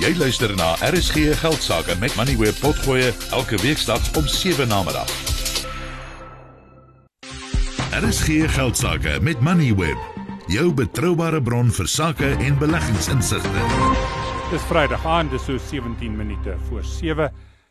Jy luister na RSG Geldsaake met Money Web Potgoe elke weeksdag om 7 na middag. RSG Geldsaake met Money Web, jou betroubare bron vir sake en beleggingsinsigte. Dis Vrydag aan, dis so 17 minute voor 7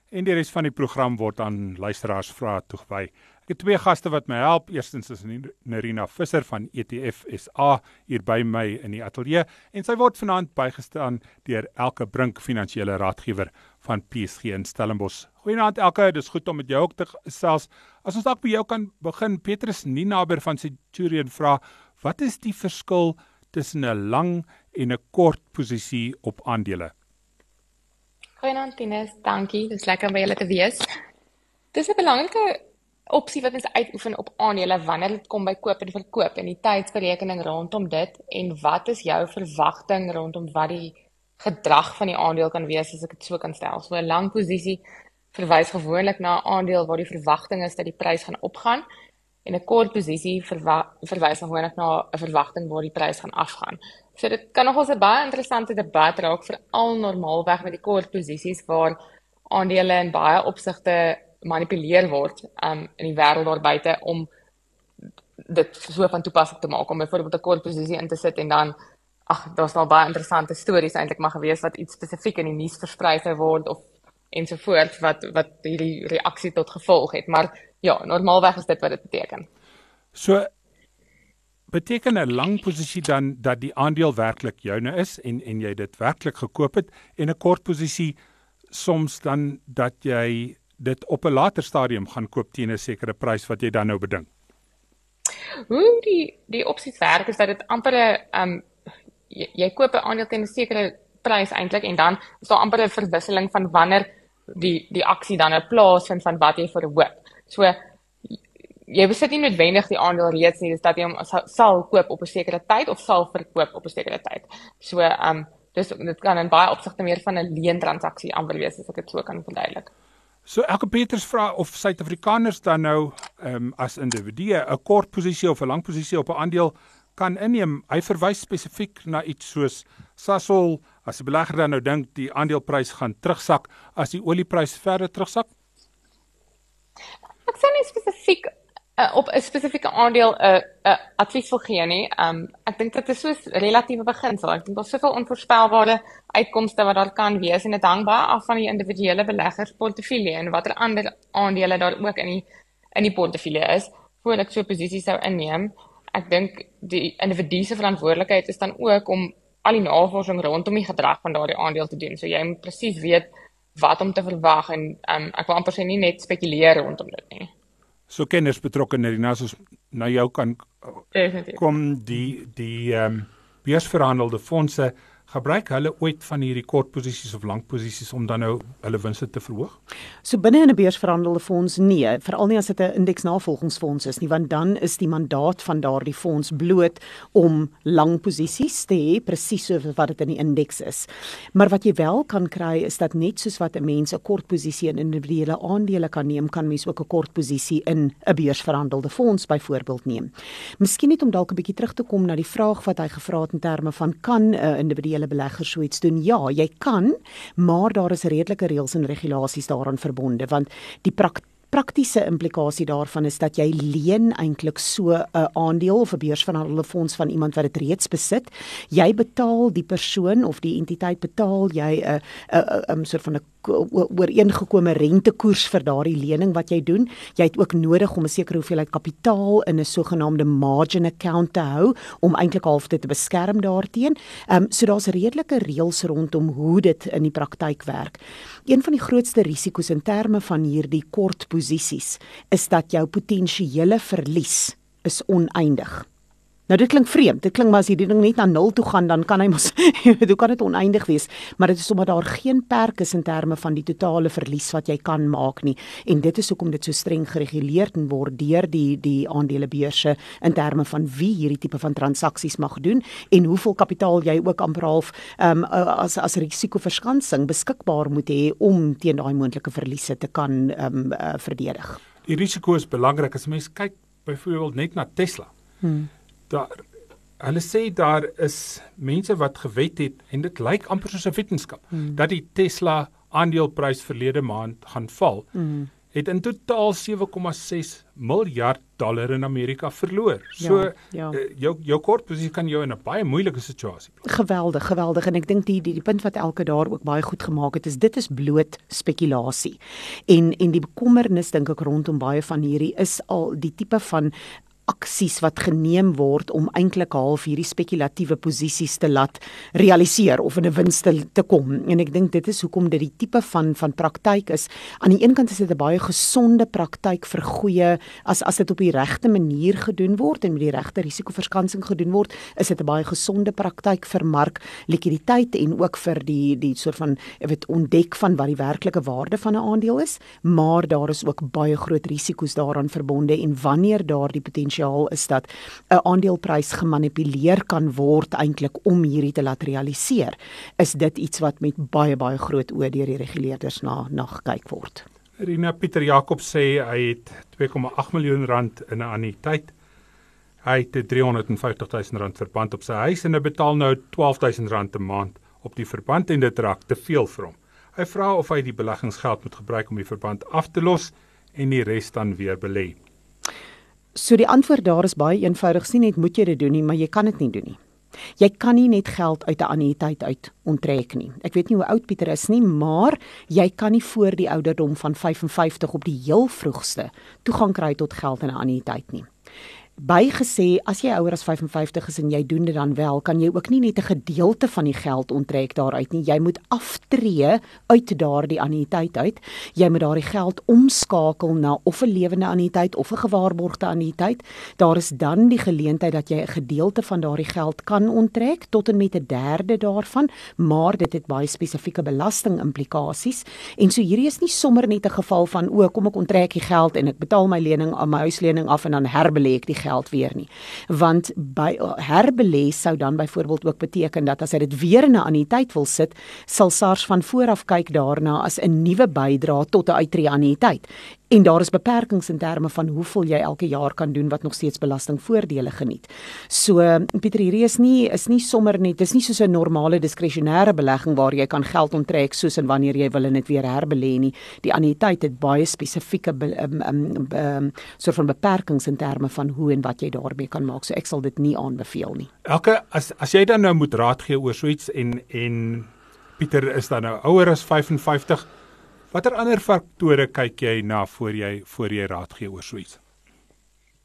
en die res van die program word aan luisteraars vrae toegewy. Ek het twee gaste wat my help. Eerstens is Nerina Visser van ETF SA hier by my in die ateljee en sy word vanaand bygestaan deur Elke Brink, finansiële raadgewer van PSG in Stellenbosch. Goeienaand Elke, dis goed om met jou ook te gesels. As ons dalk by jou kan begin, Petrus Ninaber van Centurion vra, wat is die verskil tussen 'n lang en 'n kort posisie op aandele? Goeienaand Tinus, dankie. Dis lekker om by julle te wees. Dis 'n belangrike opsie wat ons uitoefen op aandele wanneer dit kom by koop en verkoop en die tydsberekening rondom dit en wat is jou verwagting rondom wat die gedrag van die aandeel kan wees as ek dit so kan stel. So 'n lang posisie verwys gewoonlik na 'n aandeel waar die verwagting is dat die prys gaan opgaan en 'n kort posisie verwys gewoonlik na 'n verwagting waar die prys gaan afgaan. So dit kan nogals 'n baie interessante debat raak veral normaalweg met die kort posisies waar aandele in baie opsigte gemanipuleer word um in die wêreld daar buite om dit so van toepassing te maak om byvoorbeeld 'n kort posisie in te sit en dan ag daar's nou baie interessante stories eintlik maar gewees wat iets spesifiek in die nuus versprei sou word of ensovoorts wat wat hierdie reaksie tot gevolg het maar ja normaalweg is dit wat dit beteken. So beteken 'n lang posisie dan dat die aandeel werklik joune is en en jy dit werklik gekoop het en 'n kort posisie soms dan dat jy dit op 'n later stadium gaan koop teen 'n sekere prys wat jy dan nou beding? Hoe die die opsies werk is dat dit amper 'n um jy, jy koop 'n aandeel teen 'n sekere prys eintlik en dan is daar amper 'n verwisseling van wanneer die die aksie dan 'n plaas vind van wat jy verhoop. So jy besit nie noodwendig die aandeel reeds nie, dis dat jy hom sal koop op 'n sekere tyd of sal verkoop op 'n sekere tyd. So um dis dit kan in baie opsigte meer van 'n leentransaksie amper wees as ek dit so kan verduidelik. So elke Peters vra of Suid-Afrikaners dan nou ehm um, as individue 'n kort posisie of 'n lang posisie op 'n aandeel kan inneem. Hy verwys spesifiek na iets soos Sasol as 'n belegger dan nou dink die aandeleprys gaan terugsak as die olieprys verder terugsak. Ek sê nie spesifiek uh, op 'n spesifieke aandeel 'n uh, 'n uh, advies wil gee nie. Um ek dink dit is so 'n relatiewe beginsel. Ek dink daar's soveel onvoorspelbare uitkomste wat daar kan wees en dit hang baie af van die individuele beleggersportefeulje en watter ander aandele daar ook in die in die portefeulje is voordat ek so 'n posisie sou inneem. Ek dink die individu se verantwoordelikheid is dan ook om al die navorsing rondom die gedrag van daardie aandeel te doen. So jy moet presies weet wat om te verwag en um, ek wil amper sê nie net spekuleer rondom dit nie so kenners betrokke in die nas ons na jou kan Definitief. kom die die ehm um, beursverhandelde fondse gebruik hulle ooit van hierdie kort posisies of lank posisies om dan nou hulle winste te verhoog? So binne in 'n beursverhandelde fonds nee, veral nie as dit 'n indeksnavolgingsfonds is nie, want dan is die mandaat van daardie fonds bloot om lang posisies te hê presies so wat dit in die indeks is. Maar wat jy wel kan kry is dat net soos wat 'n mens 'n kort posisie in individuele aandele kan neem, kan mens ook 'n kort posisie in 'n beursverhandelde fonds byvoorbeeld neem. Miskien net om dalk 'n bietjie terug te kom na die vraag wat hy gevra het in terme van kan 'n individuele individuele beleggers so iets doen? Ja, jy kan, maar daar is redelike reëls en regulasies daaraan verbonde want die praktyk praktiese implikasie daarvan is dat jy leen eintlik so 'n aandeel of 'n beursverhandelde fonds van iemand wat dit reeds besit. Jy betaal die persoon of die entiteit betaal jy 'n 'n 'n soort van 'n ooreengekome rentekoers vir daardie lening wat jy doen. Jy het ook nodig om 'n sekere hoeveelheid kapitaal in 'n sogenaamde margin account te hou om eintlik half dit te beskerm daarteen. Ehm um, so daar's redelike reëls rondom hoe dit in die praktyk werk. Een van die grootste risiko's in terme van hierdie kort posisies is dat jou potensiële verlies is oneindig. Nou dit klink vreemd. Dit klink maar as hierdie ding net na 0 toe gaan, dan kan hy mos hoe kan dit oneindig wees? Maar dit is omdat daar geen perk is in terme van die totale verlies wat jy kan maak nie. En dit is hoekom dit so streng gereguleer word deur die die aandelebeurse in terme van wie hierdie tipe van transaksies mag doen en hoeveel kapitaal jy ook amper half um, as as risikoverskansing beskikbaar moet hê om teen daai moontlike verliese te kan um, uh, verdedig. Die risiko is belangrik as mens kyk byvoorbeeld net na Tesla. Hmm daar hulle sê daar is mense wat gewet het en dit lyk amper soos 'n wetenskap hmm. dat die Tesla aandeleprys verlede maand gaan val. Hmm het in totaal 7,6 miljard dollar in Amerika verloor. So ja, ja. Jou jou kortposisie kan jou in 'n baie moeilike situasie plaas. Geweldig, geweldig en ek dink die, die die punt wat elke daar ook baie goed gemaak het is dit is bloot spekulasie. En en die bekommernis dink ek rondom baie van hierdie is al die tipe van aksies wat geneem word om eintlik half hierdie spekulatiewe posisies te laat realiseer of in 'n wins te, te kom. En ek dink dit is hoekom dit die tipe van van praktyk is. Aan die een kant is dit 'n baie gesonde praktyk vir goeie as as dit op die regte manier gedoen word en met die regte risikoverskansing gedoen word, is dit 'n baie gesonde praktyk vir mark likwiditeit en ook vir die die soort van weet ontdek van wat die werklike waarde van 'n aandeel is, maar daar is ook baie groot risiko's daaraan verbonde en wanneer daar die potensiaal potensiaal is dat 'n aandeleprys gemanipuleer kan word eintlik om hierdie te laat realiseer, is dit iets wat met baie baie groot oë deur die reguleerders na na gekyk word. Rina Pieter Jakob sê hy het 2,8 miljoen rand in 'n anniteit. Hy het 350 000 rand verband op sy huis en hy betaal nou 12 000 rand 'n maand op die verband en dit raak te veel vir hom. Hy vra of hy die beleggingsgeld moet gebruik om die verband af te los en die res dan weer belê. So die antwoord daar is baie eenvoudig. Sien net moet jy dit doen nie, maar jy kan dit nie doen nie. Jy kan nie net geld uit 'n anniteit uit onttrek nie. Ek weet nie hoe oud Pieter is nie, maar jy kan nie voor die ouderdom van 55 op die heel vroegste toegang kry tot geld in 'n anniteit nie bygesê as jy ouer as 55 is en jy doen dit dan wel, kan jy ook nie net 'n gedeelte van die geld onttrek daaruit nie. Jy moet aftree uit daardie anniteit uit. Jy moet daardie geld omskakel na of 'n lewende anniteit of 'n gewaarborgde anniteit. Daar is dan die geleentheid dat jy 'n gedeelte van daardie geld kan onttrek tot en met 'n derde daarvan, maar dit het baie spesifieke belasting implikasies. En so hierdie is nie sommer net 'n geval van o, kom ek onttrek die geld en ek betaal my lening aan my huislening af en dan herbelê ek die geld geld weer nie. Want by herbelê sou dan byvoorbeeld ook beteken dat as hy dit weer in 'n anniteit wil sit, sal SARS van voor af kyk daarna as 'n nuwe bydrae tot 'n uittreë anniteit en daar is beperkings in terme van hoeveel jy elke jaar kan doen wat nog steeds belastingvoordele geniet. So Pieter hierdie is nie is nie sommer net dis nie soos 'n normale diskresionêre belegging waar jy kan geld onttrek soos en wanneer jy wil en dit weer herbelê nie. Die anniteit het baie spesifieke um, um, um, soort van beperkings in terme van hoe en wat jy daarmee kan maak. So ek sal dit nie aanbeveel nie. Elke as as jy dan nou moet raad gee oor so iets en en Pieter is dan nou ouer as 55 Watter ander faktore kyk jy na voor jy voor jy raad gee oor so iets?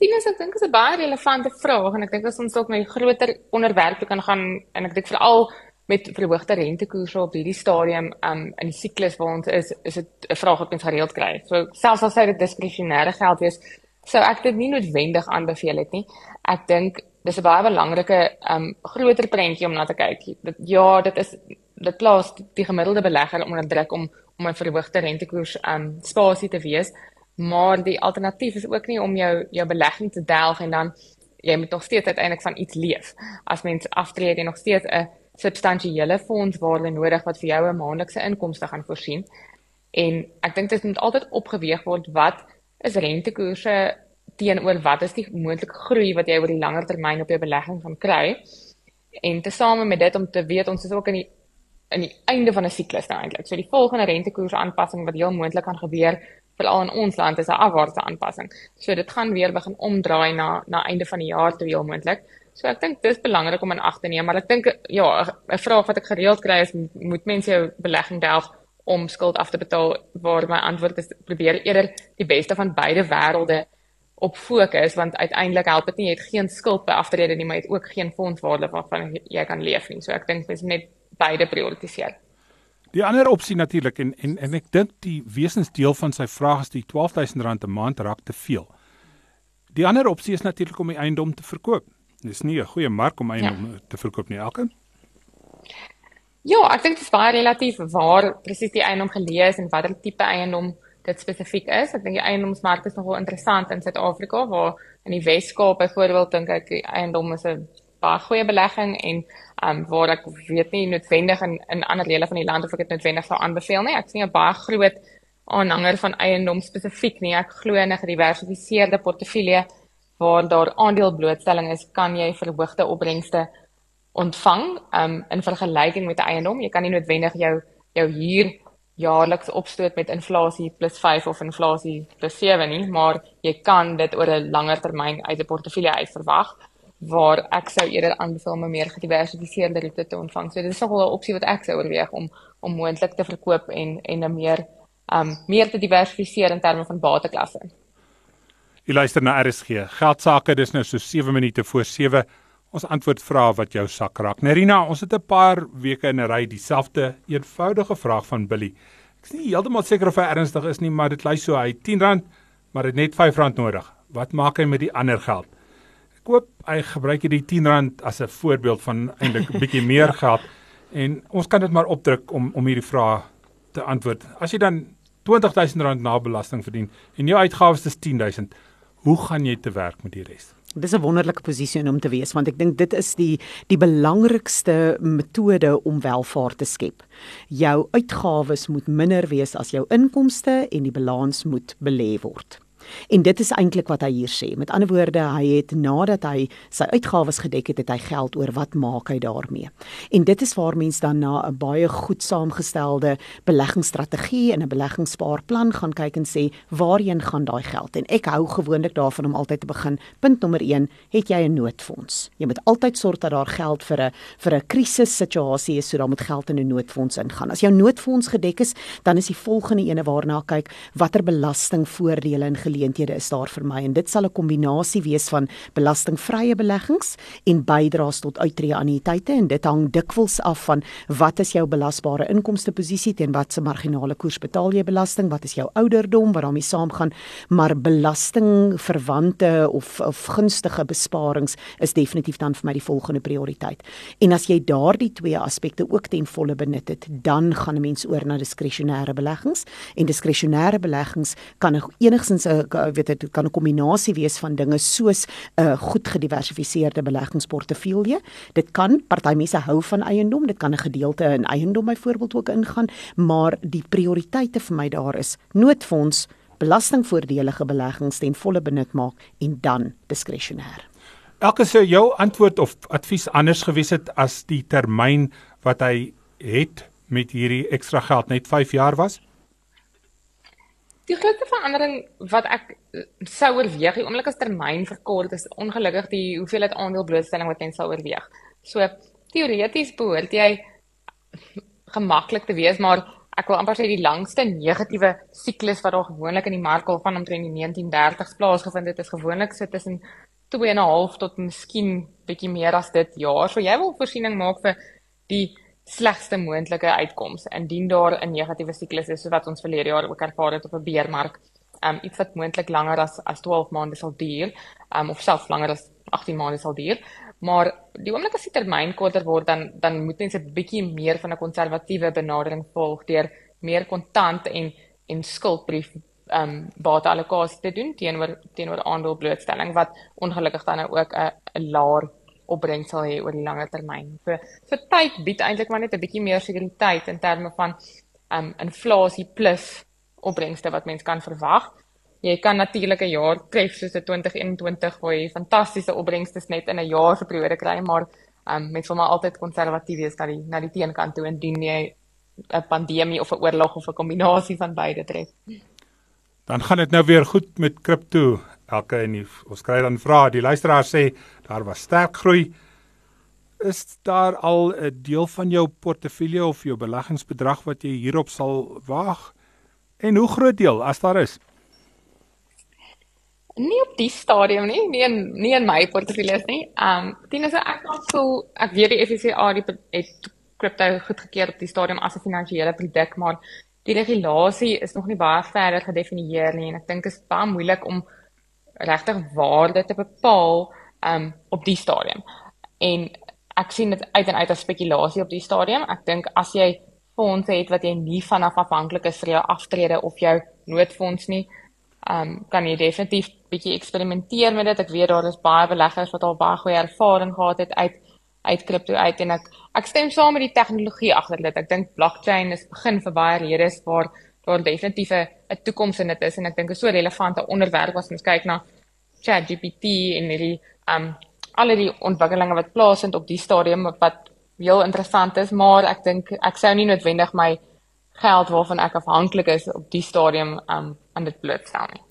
Dinus, ek dink is 'n baie relevante vraag en ek dink as ons dalk na die groter onderwerpe kan gaan en ek dink veral met verhoogde rentekoerse op hierdie stadium um, in die siklus waar ons is, is dit 'n vraag wat ons gereeld kry. So selfs al sê dit diskresionêre geld wees, sou ek dit nie noodwendig aanbeveel het nie. Ek dink dis 'n baie belangrike um groter prentjie om na te kyk. Dit ja, dit is dit plaas die gemiddelde belegger onder druk om om 'n verhoogde rentekoers um spasie te wees, maar die alternatief is ook nie om jou jou belegging te delg en dan jy moet nog steeds uiteindelik van iets leef. As mens aftree, het jy nog steeds 'n substansiële fondswaarde nodig wat vir jou 'n maandelikse inkomste gaan voorsien. En ek dink dit moet altyd opgeweeg word wat is rentekoerse teenoor wat is die moontlike groei wat jy oor die langer termyn op jou belegging gaan kry. En tesame met dit om te weet ons is ook in die in die einde van 'n siklus nou eintlik. So die volgende rentekoers aanpassing wat heel moontlik kan gebeur veral in ons land is 'n afwaartse aanpassing. So dit gaan weer begin omdraai na na einde van die jaar toe heel moontlik. So ek dink dis belangrik om in ag te neem, maar ek dink ja, 'n vraag wat ek gereeld kry is moet mense jou belegging delf om skuld af te betaal waar my antwoord is probeer eerder die beste van beide wêrelde op fokus want uiteindelik help dit nie jy het geen skuld by aftrede nie maar jy het ook geen fondswaarde waarvan jy kan leef nie. So ek dink mens net beide prioritiseer. Die ander opsie natuurlik en en en ek dink die wesensdeel van sy vraag is die R12000 'n maand raak te veel. Die ander opsie is natuurlik om die eiendom te verkoop. Dis nie 'n goeie mark om eiendom ja. te verkoop nie, elke. Ja, ek dink dit is baie relatief waar presies die eiendom geleë is en watter tipe eiendom dit spesifiek is. Ek dink die eiendomsmark is nogal interessant in Suid-Afrika waar in die Wes-Kaap byvoorbeeld dink ek die eiendom is 'n baie goeie belegging en um waar ek weet nie noodwendig in in ander dele van die land of ek dit noodwendig sou aanbeveel nie. Ek sien 'n baie groot aanhanger van eiendom spesifiek nie. Ek glo in 'n gediversifiseerde portefeulje waar daar aandeelblootstelling is, kan jy verhoogde opbrengste ontvang um, in vergelyking met 'n eiendom. Jy kan nie noodwendig jou jou huur jaarliks opstoot met inflasie plus 5 of inflasie plus 7 nie, maar jy kan dit oor 'n langer termyn uit 'n portefeulje uit verwag waar ek sou eerder aanbeveel om 'n meer gediversifiseerde roete te ontvang. So dit is nogal 'n opsie wat ek sou oorweeg om om moontlik te verkoop en en 'n meer um meer te diversifiseer in terme van bateklasse. Jy luister na RSG. Geld sake, dis nou so 7 minute voor 7. Ons antwoord vra wat jou sak raak. Nerina, ons het 'n paar weke in 'n ry dieselfde eenvoudige vraag van Billy. Ek is nie heeltemal seker of hy ernstig is nie, maar dit lui so hy R10, maar het net R5 nodig. Wat maak hy met die ander geld? Ek hoop hy gebruik hierdie R10 as 'n voorbeeld van eintlik 'n bietjie meer geld en ons kan dit maar opdruk om om hierdie vraag te antwoord. As jy dan R20000 na belasting verdien en jou uitgawes is 10000, hoe gaan jy te werk met die res? Dis 'n wonderlike posisie om te wees want ek dink dit is die die belangrikste metode om welvaart te skep. Jou uitgawes moet minder wees as jou inkomste en die balans moet belê word. En dit is eintlik wat hy hier sê. Met ander woorde, hy het nadat hy sy uitgawes gedek het, het hy geld oor wat maak hy daarmee. En dit is waar mens dan na 'n baie goed saamgestelde beleggingsstrategie en 'n beleggingsspaarplan gaan kyk en sê, waarheen gaan daai geld? En ek hou gewoonlik daarvan om altyd te begin. Punt nommer 1, het jy 'n noodfonds? Jy moet altyd sorg dat daar geld vir 'n vir 'n krisissituasie is, so dan moet geld in 'n noodfonds ingaan. As jou noodfonds gedek is, dan is die volgende ene waarna kyk watter belastingvoordele en geleenthede is daar vir my en dit sal 'n kombinasie wees van belastingvrye beleggings en bydraes tot uittreë annuïteite en dit hang dikwels af van wat is jou belasbare inkomste posisie teen wat se marginale koers betaal jy belasting wat is jou ouderdom wat daarmee saamgaan maar belasting verwante of of gunstige besparings is definitief dan vir my die volgende prioriteit. En as jy daardie twee aspekte ook ten volle benut het dan gaan 'n mens oor na diskresionêre beleggings en diskresionêre beleggings kan enigstens 'n weet dit kan 'n kombinasie wees van dinge soos 'n uh, goed gediversifiseerde beleggingsportefeulje. Dit kan party mense hou van eiendom, dit kan 'n gedeelte in eiendom byvoorbeeld ook ingaan, maar die prioriteite vir my daar is noodfonds, belastingvoordelige beleggings ten volle benut maak en dan diskresionêr. Elke sou jou antwoord of advies anders gewees het as die termyn wat hy het met hierdie ekstra geld net 5 jaar was? Die grootste verandering wat ek eh, sou oorweeg, die oomblik as termyn verkort is ongelukkig die hoeveelheid aandeelblootstelling wat mens sou oorweeg. So teoreties behoort jy gemaklik te wees, maar ek wil amper sê die langste negatiewe siklus wat daar gewoonlik in die mark al van omtrent die 1930s plaasgevind het, is gewoonlik so tussen 2 en 'n half tot miskien bietjie meer as dit jaar. So jy wil voorsiening maak vir die slegste moontlike uitkoms indien daar 'n negatiewe siklus is soos wat ons verlede jaar ook ervaar het op 'n beermark. Um iets wat moontlik langer as as 12 maande sal duur, um of selfs langer as 18 maande sal duur. Maar die oomblik as die termyn korter word dan dan moet mense 'n bietjie meer van 'n konservatiewe benadering volg deur meer kontant en en skuldbrief um bateallokasie te doen teenoor teenoor aandelblootstelling wat ongelukkig dan nou ook 'n 'n laer opbrengsel hê oor die langer termyn. So so tyd bied eintlik maar net 'n bietjie meer sekuriteit in terme van um inflasie plus opbrengste wat mens kan verwag. Jy kan natuurlik 'n jaar tref soos 'n 2021 waar jy fantastiese opbrengste net in 'n jaar se periode kry, maar um mens wil maar altyd konservatief wees na die na die teenkant toe indien jy 'n pandemie of 'n oorlog of 'n kombinasie van beide tref. Dan gaan dit nou weer goed met kripto elke en die, ons kry dan vra die luisteraar sê daar was sterk groei. Is daar al 'n deel van jou portefeulje of jou beleggingsbedrag wat jy hierop sal waag? En hoe groot deel as daar is? Nie op die stadium nie nie in nie in my portefeulje is nie. Um dien is ek voel ek weet die FCA die het kripto goedgekeur op die stadium as 'n finansiële produk maar die regulasie is nog nie baie verder gedefinieer nie en ek dink dit is baie moeilik om regtig waarde te bepaal um op die stadium. En ek sien dit uit en uit as spekulasie op die stadium. Ek dink as jy fondse het wat jy nie vanaf afhanklik is vir jou aftrede of jou noodfonds nie, um kan jy definitief bietjie eksperimenteer met dit. Ek weet daar is baie beleggers wat al baie goeie ervaring gehad het uit uit kripto uit en ek ek stem saam met die tegnologie agter dit. Ek dink blockchain is begin vir baie redes waar daar definitief 'n toekoms in dit is en ek dink dit is so relevante onderwerp as ons kyk na ChatGPT en hierdie um al die ontwikkelinge wat plaasvind op die stadium wat heel interessant is, maar ek dink ek sou nie noodwendig my geld waarvan ek afhanklik is op die stadium um aan dit blootstel nie.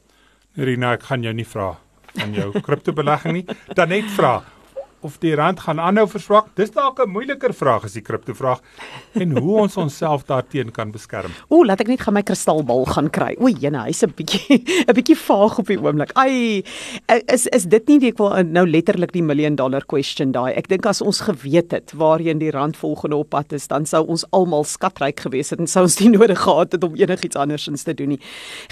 Rina, ek gaan jou nie vra van jou kriptobelegging nie. Dan net vra of die rand gaan aanhou verswak. Dis dalk 'n moeiliker vraag as die kripto vraag en hoe ons onsself daarteen kan beskerm. Ooh, laat ek net gaan my kristalbal gaan kry. O, jene, hy's 'n bietjie 'n bietjie vaag op die oomblik. Ai, is is dit nie ek wil nou letterlik die million dollar question daai. Ek dink as ons geweet het waarheen die rand volgende op pad is, dan sou ons almal skatryk gewees het en sou ons nie nodig gehad het om enigiets andersins te doen nie.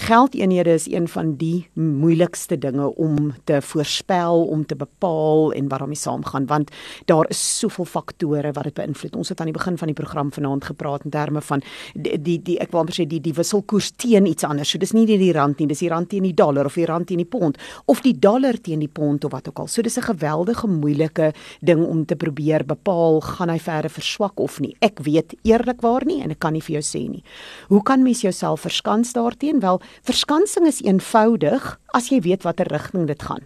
Geldeenhede is een van die moeilikste dinge om te voorspel, om te bepaal en waarom jy saam saamgaan want daar is soveel faktore wat dit beïnvloed. Ons het aan die begin van die program vanaand gepraat in terme van die die, die ek wil amper sê die die wisselkoers teen iets anders. So dis nie net die rand nie, dis die rand teen die dollar of die rand teen die pond of die dollar teen die pond of wat ook al. So dis 'n geweldige moeilike ding om te probeer bepaal gaan hy verder verswak of nie. Ek weet eerlikwaar nie en ek kan nie vir jou sê nie. Hoe kan mens jouself verskans daarteenoor? Wel, verskansing is eenvoudig as jy weet watter rigting dit gaan.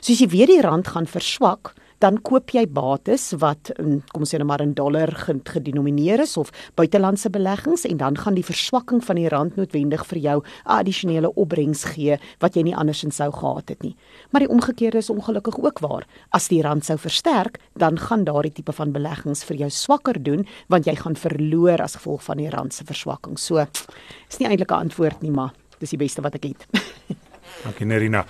So as jy weet die rand gaan verswak, dan koop jy bates wat kom ons sê nou maar in dollar gedenomineer is of buitelandse beleggings en dan gaan die verswakking van die rand noodwendig vir jou 'n addisionele opbrengs gee wat jy nie andersins sou gehad het nie. Maar die omgekeerde is ongelukkig ook waar. As die rand sou versterk, dan gaan daardie tipe van beleggings vir jou swakker doen want jy gaan verloor as gevolg van die rand se verswakking. So is nie eintlik 'n antwoord nie, maar dis die beste wat ek het. Dankie Nerina.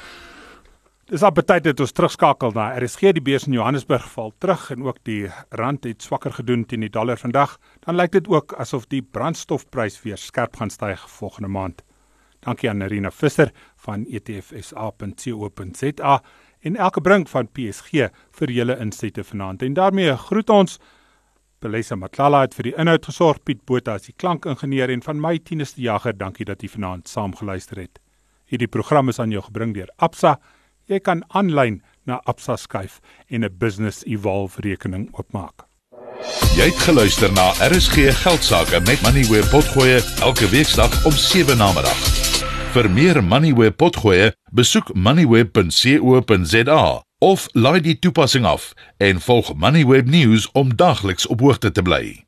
Dis op tyd dat ons terugskakel na RSG die beurs in Johannesburg val terug en ook die rand het swakker gedoen teen die dollar vandag. Dan lyk dit ook asof die brandstofprys weer skerp gaan styg volgende maand. Dankie aan Nerina Visser van etfsa.co.za en elke brink van PSG vir julle insette vanaand. En daarmee groet ons Belisa Matlala het vir die inhoud gesorg, Piet Botha as die klankingenieur en van my Tinus die Jager. Dankie dat jy vanaand saam geluister het. Hierdie program is aan jou gebring deur Absa. Jy kan aanlyn na Absa skuif en 'n business evolve rekening oopmaak. Jy het geluister na RSG Geldsaake met Money where potgoe elke weeksdag om 7 na middag. Vir meer Money where potgoe, besoek moneyweb.co.za of laai die toepassing af en volg Moneyweb News om dagliks op hoogte te bly.